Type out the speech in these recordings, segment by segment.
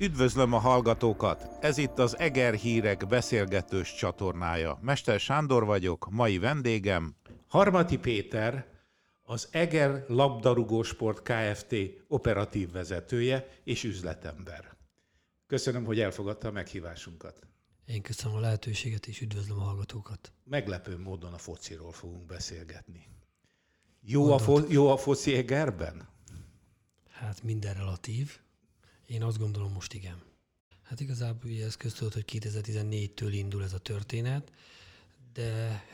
Üdvözlöm a hallgatókat! Ez itt az Eger Hírek beszélgetős csatornája. Mester Sándor vagyok, mai vendégem. Harmati Péter, az Eger Labdarúgósport Kft. operatív vezetője és üzletember. Köszönöm, hogy elfogadta a meghívásunkat. Én köszönöm a lehetőséget, és üdvözlöm a hallgatókat. Meglepő módon a fociról fogunk beszélgetni. Jó, a, fo- jó a foci Egerben? Hát minden relatív. Én azt gondolom most igen. Hát igazából ugye ez köztudott, hogy 2014-től indul ez a történet, de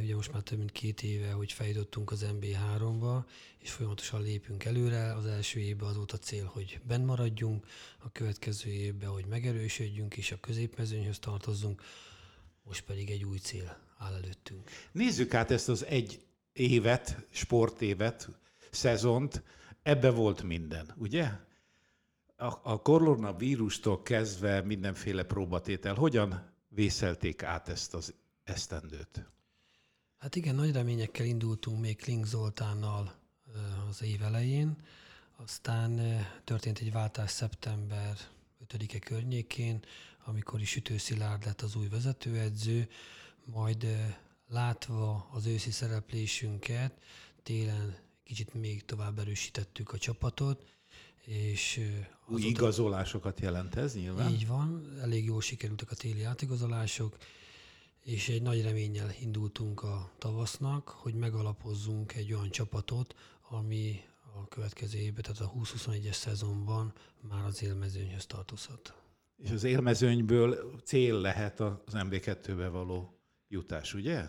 ugye most már több mint két éve, hogy feljutottunk az MB3-ba, és folyamatosan lépünk előre. Az első évben az volt a cél, hogy benn maradjunk, a következő évben, hogy megerősödjünk, és a középmezőnyhöz tartozzunk, most pedig egy új cél áll előttünk. Nézzük át ezt az egy évet, sportévet, szezont, ebbe volt minden, ugye? A, koronavírustól kezdve mindenféle próbatétel, hogyan vészelték át ezt az esztendőt? Hát igen, nagy reményekkel indultunk még Kling Zoltánnal az év elején, aztán történt egy váltás szeptember 5-e környékén, amikor is Sütőszilárd lett az új vezetőedző, majd látva az őszi szereplésünket, télen kicsit még tovább erősítettük a csapatot, és Új igazolásokat jelent ez nyilván? Így van, elég jól sikerültek a téli átigazolások, és egy nagy reménnyel indultunk a tavasznak, hogy megalapozzunk egy olyan csapatot, ami a következő évben, tehát a 20-21-es szezonban már az élmezőnyhöz tartozhat. És az élmezőnyből cél lehet az MB2-be való jutás, ugye?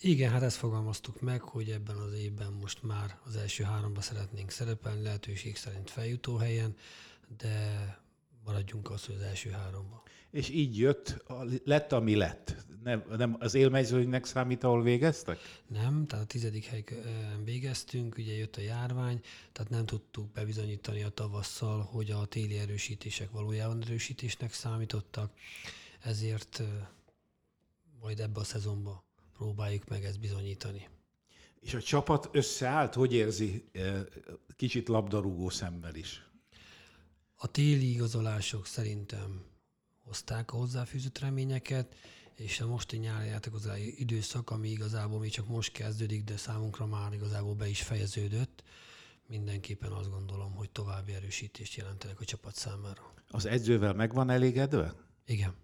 Igen, hát ezt fogalmaztuk meg, hogy ebben az évben most már az első háromba szeretnénk szerepelni, lehetőség szerint feljutó helyen, de maradjunk az, hogy az első háromba. És így jött, lett, ami lett. Nem, nem az élmezőnynek számít, ahol végeztek? Nem, tehát a tizedik helyen végeztünk, ugye jött a járvány, tehát nem tudtuk bebizonyítani a tavasszal, hogy a téli erősítések valójában erősítésnek számítottak, ezért majd ebbe a szezonba próbáljuk meg ezt bizonyítani. És a csapat összeállt, hogy érzi kicsit labdarúgó szemmel is? A téli igazolások szerintem hozták a hozzáfűzött reményeket, és a mostani nyári játékozási időszak, ami igazából még csak most kezdődik, de számunkra már igazából be is fejeződött, mindenképpen azt gondolom, hogy további erősítést jelentenek a csapat számára. Az edzővel meg van elégedve? Igen.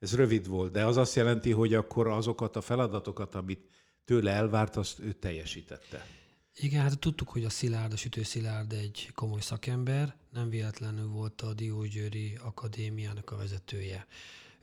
Ez rövid volt, de az azt jelenti, hogy akkor azokat a feladatokat, amit tőle elvárt, azt ő teljesítette. Igen, hát tudtuk, hogy a Szilárd, a Sütő Szilárd egy komoly szakember, nem véletlenül volt a Diósgyőri Akadémiának a vezetője.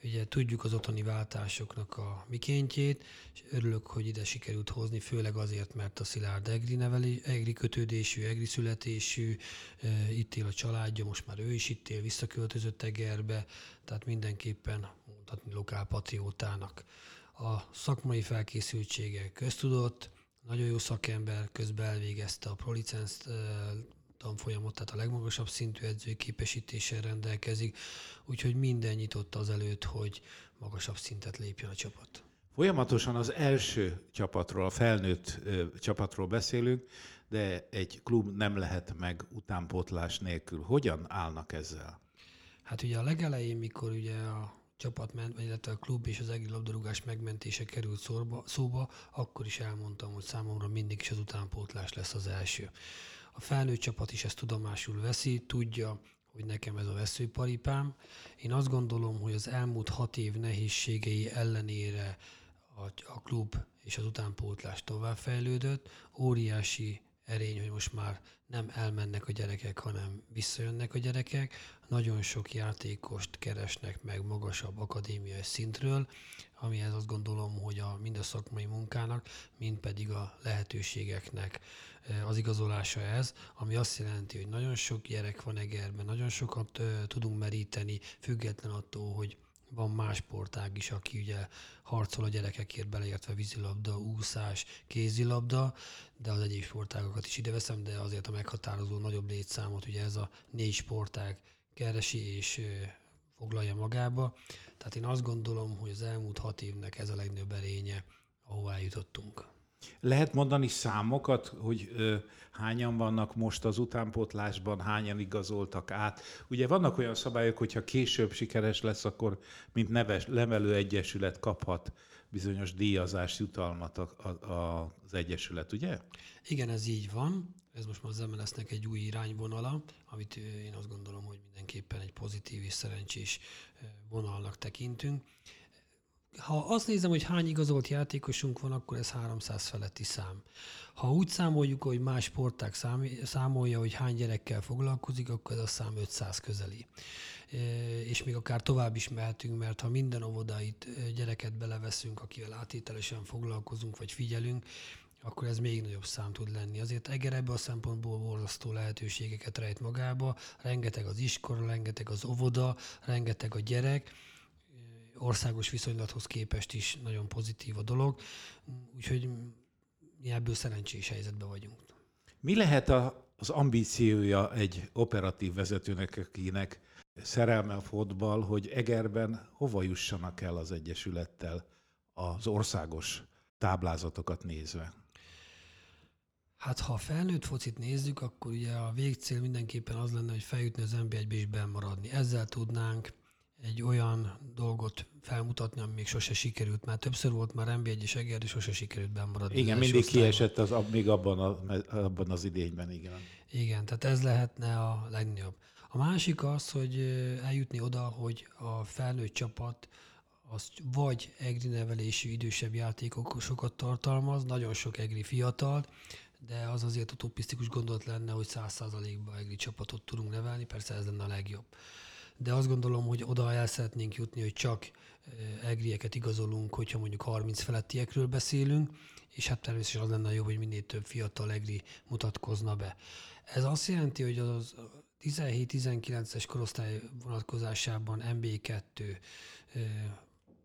Ugye tudjuk az otthoni váltásoknak a mikéntjét, és örülök, hogy ide sikerült hozni, főleg azért, mert a Szilárd egri, neveli, egri kötődésű, egri születésű, e, itt él a családja, most már ő is itt él, visszaköltözött Egerbe, tehát mindenképpen mondhatni lokálpatriótának. A szakmai felkészültsége köztudott, nagyon jó szakember, közben elvégezte a ProLicensz tanfolyamot, tehát a legmagasabb szintű edzői képesítéssel rendelkezik, úgyhogy minden nyitott az előtt, hogy magasabb szintet lépjen a csapat. Folyamatosan az első csapatról, a felnőtt ö, csapatról beszélünk, de egy klub nem lehet meg utánpótlás nélkül. Hogyan állnak ezzel? Hát ugye a legelején, mikor ugye a csapat, ment, illetve a klub és az egri labdarúgás megmentése került szóba, szóba, akkor is elmondtam, hogy számomra mindig is az utánpótlás lesz az első. A felnőtt csapat is ezt tudomásul veszi, tudja, hogy nekem ez a veszőparipám. Én azt gondolom, hogy az elmúlt hat év nehézségei ellenére a, a klub és az utánpótlás továbbfejlődött, óriási erény, hogy most már nem elmennek a gyerekek, hanem visszajönnek a gyerekek. Nagyon sok játékost keresnek meg magasabb akadémiai szintről, amihez azt gondolom, hogy a, mind a szakmai munkának, mind pedig a lehetőségeknek e, az igazolása ez, ami azt jelenti, hogy nagyon sok gyerek van Egerben, nagyon sokat uh, tudunk meríteni, független attól, hogy van más sportág is, aki ugye harcol a gyerekekért, beleértve vízilabda, úszás, kézilabda, de az egyéb sportágokat is ide veszem, de azért a meghatározó nagyobb létszámot ugye ez a négy sportág keresi és foglalja magába. Tehát én azt gondolom, hogy az elmúlt hat évnek ez a legnagyobb erénye, ahová jutottunk. Lehet mondani számokat, hogy ö, hányan vannak most az utánpótlásban, hányan igazoltak át? Ugye vannak olyan szabályok, hogyha később sikeres lesz, akkor mint neves, levelő egyesület kaphat bizonyos díjazás jutalmat a, a, a, az egyesület, ugye? Igen, ez így van. Ez most már az MLS-nek egy új irányvonala, amit én azt gondolom, hogy mindenképpen egy pozitív és szerencsés vonalnak tekintünk. Ha azt nézem, hogy hány igazolt játékosunk van, akkor ez 300 feletti szám. Ha úgy számoljuk, hogy más sporták számolja, hogy hány gyerekkel foglalkozik, akkor ez a szám 500 közeli. És még akár tovább is mehetünk, mert ha minden óvodait gyereket beleveszünk, akivel átételesen foglalkozunk, vagy figyelünk, akkor ez még nagyobb szám tud lenni. Azért Eger ebbe a szempontból borzasztó lehetőségeket rejt magába, rengeteg az iskola, rengeteg az óvoda, rengeteg a gyerek, országos viszonylathoz képest is nagyon pozitív a dolog, úgyhogy mi ebből szerencsés helyzetben vagyunk. Mi lehet a, az ambíciója egy operatív vezetőnek, akinek szerelme a fotball, hogy Egerben hova jussanak el az Egyesülettel az országos táblázatokat nézve? Hát ha a felnőtt focit nézzük, akkor ugye a végcél mindenképpen az lenne, hogy feljutni az NB1-be és bemaradni. Ezzel tudnánk egy olyan dolgot felmutatni, ami még sose sikerült. Már többször volt már NB1 és Eger, és sose sikerült bemaradni. Igen, mindig osztályban. kiesett az, még abban, a, abban az idényben, igen. Igen, tehát ez lehetne a legnagyobb. A másik az, hogy eljutni oda, hogy a felnőtt csapat az vagy egri nevelésű idősebb játékosokat tartalmaz, nagyon sok egri fiatal, de az azért utopisztikus gondolat lenne, hogy száz százalékban egri csapatot tudunk nevelni, persze ez lenne a legjobb. De azt gondolom, hogy oda el szeretnénk jutni, hogy csak egrieket igazolunk, hogyha mondjuk 30 felettiekről beszélünk, és hát természetesen az lenne jó, hogy minél több fiatal egri mutatkozna be. Ez azt jelenti, hogy az 17-19-es korosztály vonatkozásában MB2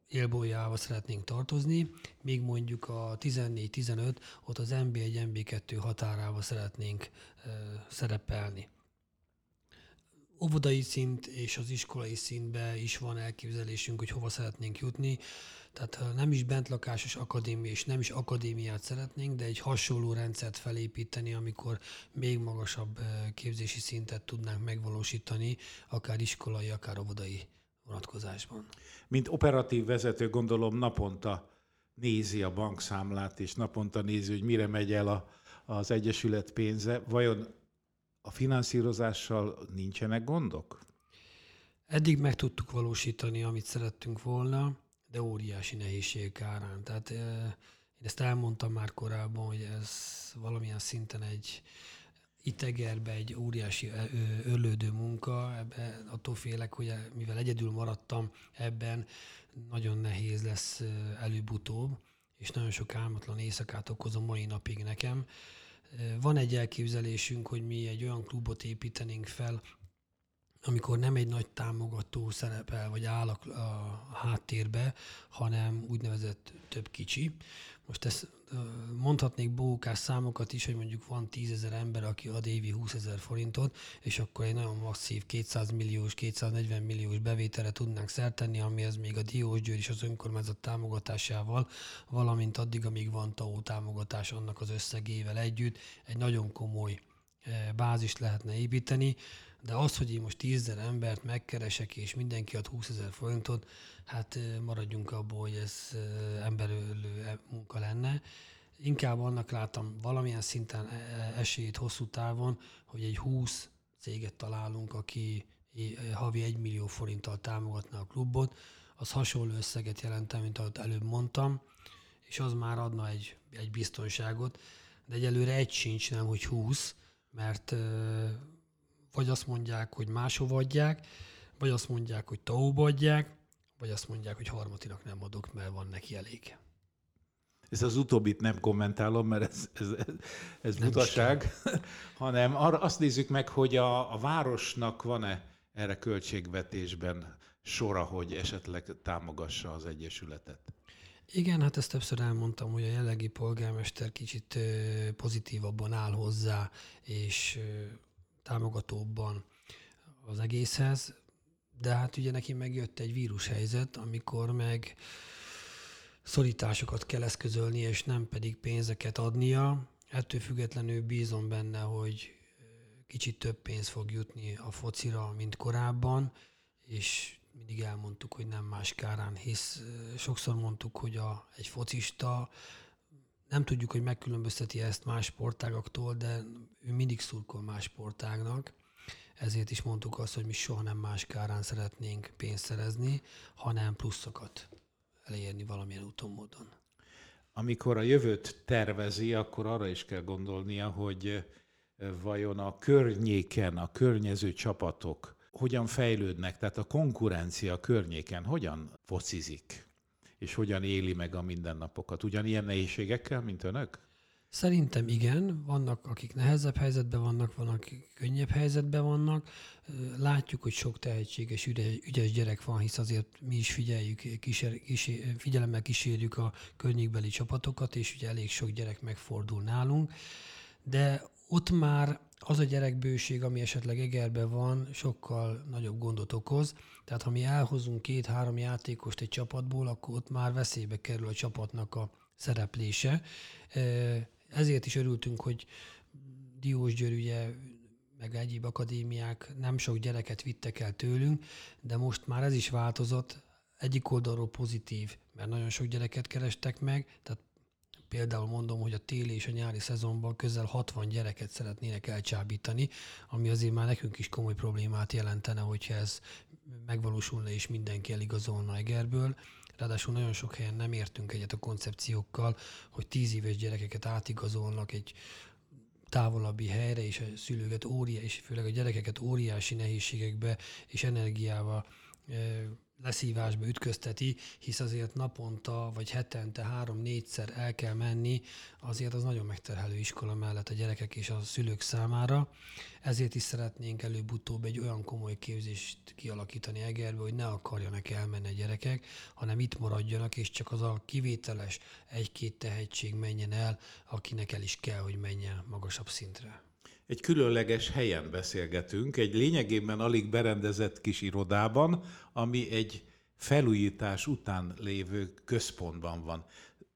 élbolyával szeretnénk tartozni, míg mondjuk a 14-15 ott az MB1, MB2 határával szeretnénk szerepelni. Óvodai szint és az iskolai szintbe is van elképzelésünk, hogy hova szeretnénk jutni. Tehát nem is bentlakásos akadémia, és nem is akadémiát szeretnénk, de egy hasonló rendszert felépíteni, amikor még magasabb képzési szintet tudnánk megvalósítani, akár iskolai, akár óvodai vonatkozásban. Mint operatív vezető gondolom naponta nézi a bankszámlát, és naponta nézi, hogy mire megy el a, az Egyesület pénze. Vajon a finanszírozással nincsenek gondok? Eddig meg tudtuk valósítani, amit szerettünk volna, de óriási nehézség árán. Tehát én ezt elmondtam már korábban, hogy ez valamilyen szinten egy, itt Egerbe egy óriási örlődő munka, ebbe attól félek, hogy mivel egyedül maradtam ebben, nagyon nehéz lesz előbb-utóbb, és nagyon sok álmatlan éjszakát okoz a mai napig nekem. Van egy elképzelésünk, hogy mi egy olyan klubot építenénk fel, amikor nem egy nagy támogató szerepel, vagy áll a, a háttérbe, hanem úgynevezett több kicsi. Most ezt mondhatnék bókás számokat is, hogy mondjuk van 10 ezer ember, aki ad évi 20 ezer forintot, és akkor egy nagyon masszív 200 milliós, 240 milliós bevételre tudnánk szertenni, amihez még a Diósgyőr és az önkormányzat támogatásával, valamint addig, amíg van TAO támogatás annak az összegével együtt, egy nagyon komoly bázist lehetne építeni, de az, hogy én most 10 embert megkeresek, és mindenki ad 20 ezer forintot, hát maradjunk abból, hogy ez emberölő munka lenne. Inkább annak láttam valamilyen szinten e, e, esélyt hosszú távon, hogy egy 20 céget találunk, aki havi 1 millió forinttal támogatna a klubot, az hasonló összeget jelentem, mint ahogy előbb mondtam, és az már adna egy, egy biztonságot, de egyelőre egy sincs, nem hogy 20, mert vagy azt mondják, hogy máshova adják, vagy azt mondják, hogy tauba adják, vagy azt mondják, hogy harmatinak nem adok, mert van neki elég. Ez az utóbbit nem kommentálom, mert ez, ez, ez nem butaság, hanem arra azt nézzük meg, hogy a, a városnak van-e erre költségvetésben sora, hogy esetleg támogassa az Egyesületet? Igen, hát ezt többször elmondtam, hogy a jellegi polgármester kicsit pozitívabban áll hozzá, és támogatóbban az egészhez, de hát ugye neki megjött egy vírushelyzet, amikor meg szorításokat kell eszközölni, és nem pedig pénzeket adnia. Ettől függetlenül bízom benne, hogy kicsit több pénz fog jutni a focira, mint korábban, és mindig elmondtuk, hogy nem más kárán, hisz sokszor mondtuk, hogy a, egy focista nem tudjuk, hogy megkülönbözteti ezt más sportágaktól, de ő mindig szurkol más sportágnak, ezért is mondtuk azt, hogy mi soha nem más kárán szeretnénk pénzt szerezni, hanem pluszokat elérni valamilyen úton, módon. Amikor a jövőt tervezi, akkor arra is kell gondolnia, hogy vajon a környéken, a környező csapatok hogyan fejlődnek, tehát a konkurencia környéken hogyan focizik, és hogyan éli meg a mindennapokat. Ugyanilyen nehézségekkel, mint önök? Szerintem igen, vannak, akik nehezebb helyzetben vannak, vannak, akik könnyebb helyzetben vannak. Látjuk, hogy sok tehetséges, ügyes gyerek van, hisz azért mi is figyeljük, kísér, kísér, figyelemmel kísérjük a környékbeli csapatokat, és ugye elég sok gyerek megfordul nálunk. De ott már az a gyerekbőség, ami esetleg Egerben van, sokkal nagyobb gondot okoz. Tehát ha mi elhozunk két-három játékost egy csapatból, akkor ott már veszélybe kerül a csapatnak a szereplése. Ezért is örültünk, hogy Diós Győr ugye meg egyéb akadémiák nem sok gyereket vittek el tőlünk, de most már ez is változott. Egyik oldalról pozitív, mert nagyon sok gyereket kerestek meg, tehát például mondom, hogy a téli és a nyári szezonban közel 60 gyereket szeretnének elcsábítani, ami azért már nekünk is komoly problémát jelentene, hogyha ez megvalósulna és mindenki eligazolna Egerből. Ráadásul nagyon sok helyen nem értünk egyet a koncepciókkal, hogy 10 éves gyerekeket átigazolnak egy távolabbi helyre, és a szülőket óriási, és főleg a gyerekeket óriási nehézségekbe és energiával leszívásba ütközteti, hisz azért naponta vagy hetente három-négyszer el kell menni, azért az nagyon megterhelő iskola mellett a gyerekek és a szülők számára. Ezért is szeretnénk előbb-utóbb egy olyan komoly képzést kialakítani Egerbe, hogy ne akarjanak elmenni a gyerekek, hanem itt maradjanak, és csak az a kivételes egy-két tehetség menjen el, akinek el is kell, hogy menjen magasabb szintre egy különleges helyen beszélgetünk, egy lényegében alig berendezett kis irodában, ami egy felújítás után lévő központban van.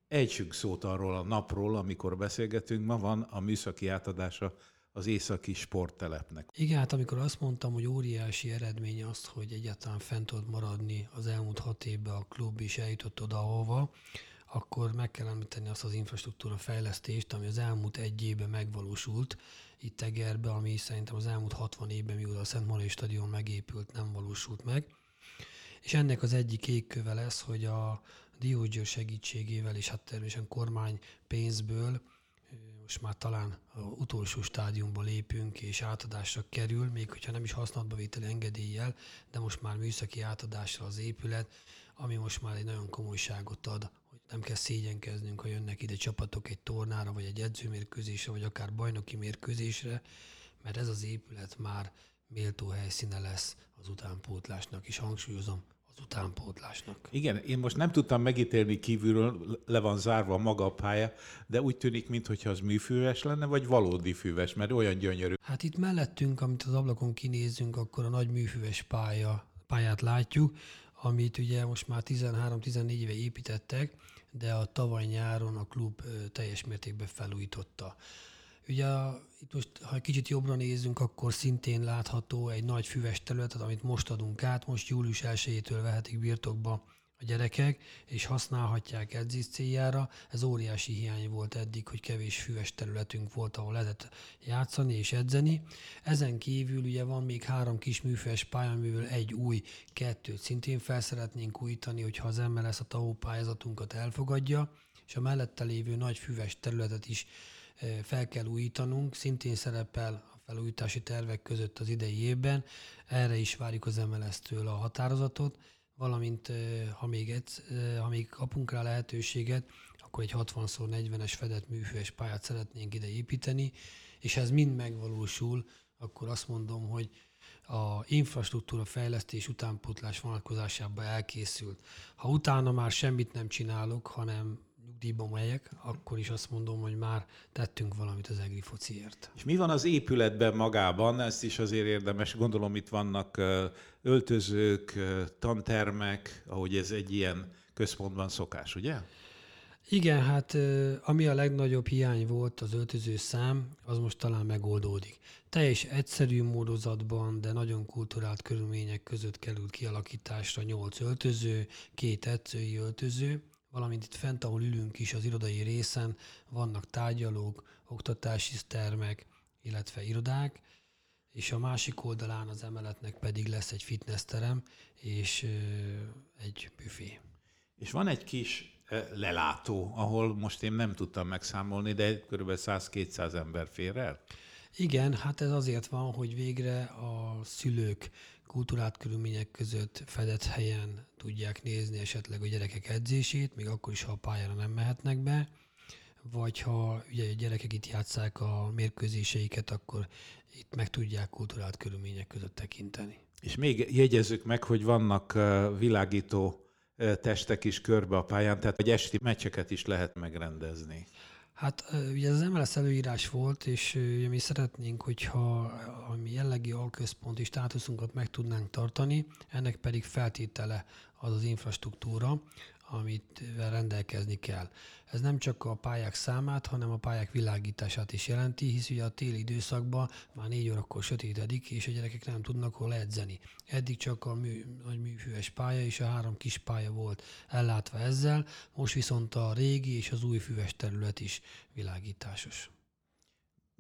Együnk szót arról a napról, amikor beszélgetünk, ma van a műszaki átadása az északi sporttelepnek. Igen, hát amikor azt mondtam, hogy óriási eredmény az, hogy egyáltalán fent tud maradni az elmúlt hat évben a klub is eljutott oda, ahova, akkor meg kell említeni azt az infrastruktúra fejlesztést, ami az elmúlt egy évben megvalósult, itt Egerbe, ami szerintem az elmúlt 60 évben, mióta a Szent Marai stadion megépült, nem valósult meg. És ennek az egyik égköve lesz, hogy a Diógyőr segítségével és hát természetesen kormány pénzből most már talán a utolsó stádiumba lépünk, és átadásra kerül, még hogyha nem is használatba vételi engedéllyel, de most már műszaki átadásra az épület, ami most már egy nagyon komolyságot ad nem kell szégyenkeznünk, ha jönnek ide csapatok egy tornára, vagy egy edzőmérkőzésre, vagy akár bajnoki mérkőzésre, mert ez az épület már méltó helyszíne lesz az utánpótlásnak, és hangsúlyozom, az utánpótlásnak. Igen, én most nem tudtam megítélni kívülről, le van zárva maga a pálya, de úgy tűnik, mintha az műfüves lenne, vagy valódi füves, mert olyan gyönyörű. Hát itt mellettünk, amit az ablakon kinézünk, akkor a nagy műfüves pálya, pályát látjuk, amit ugye most már 13-14 éve építettek, de a tavaly nyáron a klub teljes mértékben felújította. Ugye itt most, ha kicsit jobbra nézzünk, akkor szintén látható egy nagy füves területet, amit most adunk át, most július 1-től vehetik birtokba a gyerekek, és használhatják edzés céljára. Ez óriási hiány volt eddig, hogy kevés füves területünk volt, ahol lehetett játszani és edzeni. Ezen kívül ugye van még három kis műfüves pálya, amiből egy új, kettőt szintén fel szeretnénk újítani, hogyha az MLS a TAO pályázatunkat elfogadja, és a mellette lévő nagy füves területet is eh, fel kell újítanunk, szintén szerepel a felújítási tervek között az idei évben. Erre is várjuk az MLS-től a határozatot valamint ha még, egy, ha még kapunk rá lehetőséget, akkor egy 60x40-es fedett műfős pályát szeretnénk ide építeni, és ez mind megvalósul, akkor azt mondom, hogy a infrastruktúra fejlesztés utánpótlás vonatkozásában elkészült. Ha utána már semmit nem csinálok, hanem nyugdíjba megyek, akkor is azt mondom, hogy már tettünk valamit az egri fociért. És mi van az épületben magában? Ezt is azért érdemes, gondolom itt vannak öltözők, tantermek, ahogy ez egy ilyen központban szokás, ugye? Igen, hát ami a legnagyobb hiány volt az öltöző szám, az most talán megoldódik. Teljes egyszerű módozatban, de nagyon kulturált körülmények között került kialakításra nyolc öltöző, két edzői öltöző, valamint itt fent, ahol ülünk is az irodai részen, vannak tárgyalók, oktatási termek, illetve irodák, és a másik oldalán az emeletnek pedig lesz egy fitnessterem és egy büfé. És van egy kis lelátó, ahol most én nem tudtam megszámolni, de kb. 100-200 ember fér el? Igen, hát ez azért van, hogy végre a szülők kultúrát körülmények között fedett helyen tudják nézni esetleg a gyerekek edzését, még akkor is, ha a pályára nem mehetnek be, vagy ha ugye a gyerekek itt játszák a mérkőzéseiket, akkor itt meg tudják kultúrált körülmények között tekinteni. És még jegyezzük meg, hogy vannak világító testek is körbe a pályán, tehát egy esti meccseket is lehet megrendezni. Hát ugye az MLS előírás volt, és ugye mi szeretnénk, hogyha a mi jellegi alközponti státuszunkat meg tudnánk tartani, ennek pedig feltétele az az infrastruktúra, amit rendelkezni kell. Ez nem csak a pályák számát, hanem a pályák világítását is jelenti, hisz ugye a téli időszakban már négy órakor sötétedik, és a gyerekek nem tudnak hol edzeni. Eddig csak a mű, nagy műfüves pálya és a három kis pálya volt ellátva ezzel, most viszont a régi és az új füves terület is világításos.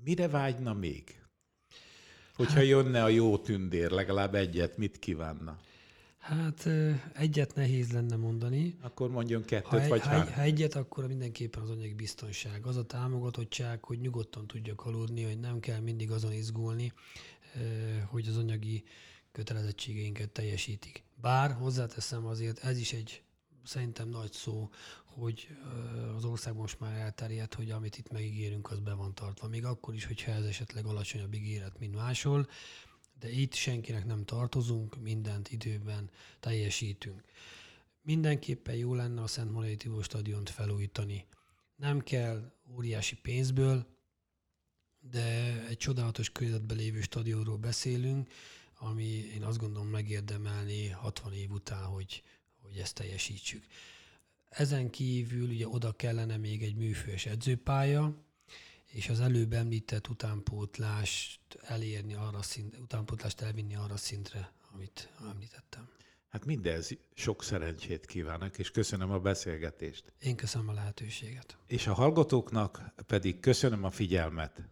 Mire vágyna még? Hogyha jönne a jó tündér, legalább egyet, mit kívánna? Hát egyet nehéz lenne mondani. Akkor mondjon kettőt, ha, vagy ha, ha egyet, akkor mindenképpen az anyagi biztonság. Az a támogatottság, hogy nyugodtan tudjak aludni, hogy nem kell mindig azon izgulni, hogy az anyagi kötelezettségeinket teljesítik. Bár hozzáteszem azért, ez is egy szerintem nagy szó, hogy az országban most már elterjedt, hogy amit itt megígérünk, az be van tartva. Még akkor is, hogyha ez esetleg alacsonyabb ígéret, mint máshol, de itt senkinek nem tartozunk, mindent időben teljesítünk. Mindenképpen jó lenne a Szent Marai Tibor stadiont felújítani. Nem kell óriási pénzből, de egy csodálatos környezetben lévő stadionról beszélünk, ami én azt gondolom megérdemelni 60 év után, hogy, hogy ezt teljesítsük. Ezen kívül ugye oda kellene még egy műfős edzőpálya, és az előbb említett utánpótlást elérni arra szint, utánpótlást elvinni arra szintre, amit említettem. Hát mindez sok szerencsét kívánok, és köszönöm a beszélgetést. Én köszönöm a lehetőséget. És a hallgatóknak pedig köszönöm a figyelmet.